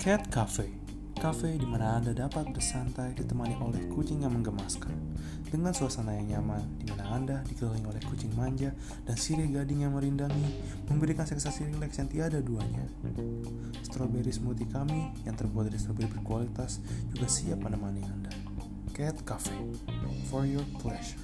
Cat Cafe. Cafe di mana Anda dapat bersantai ditemani oleh kucing yang menggemaskan. Dengan suasana yang nyaman di mana Anda dikelilingi oleh kucing manja dan sirih gading yang merindangi Memberikan sensasi rileks yang tiada duanya. Strawberry smoothie kami yang terbuat dari strawberry berkualitas juga siap menemani Anda. Cat Cafe. For your pleasure.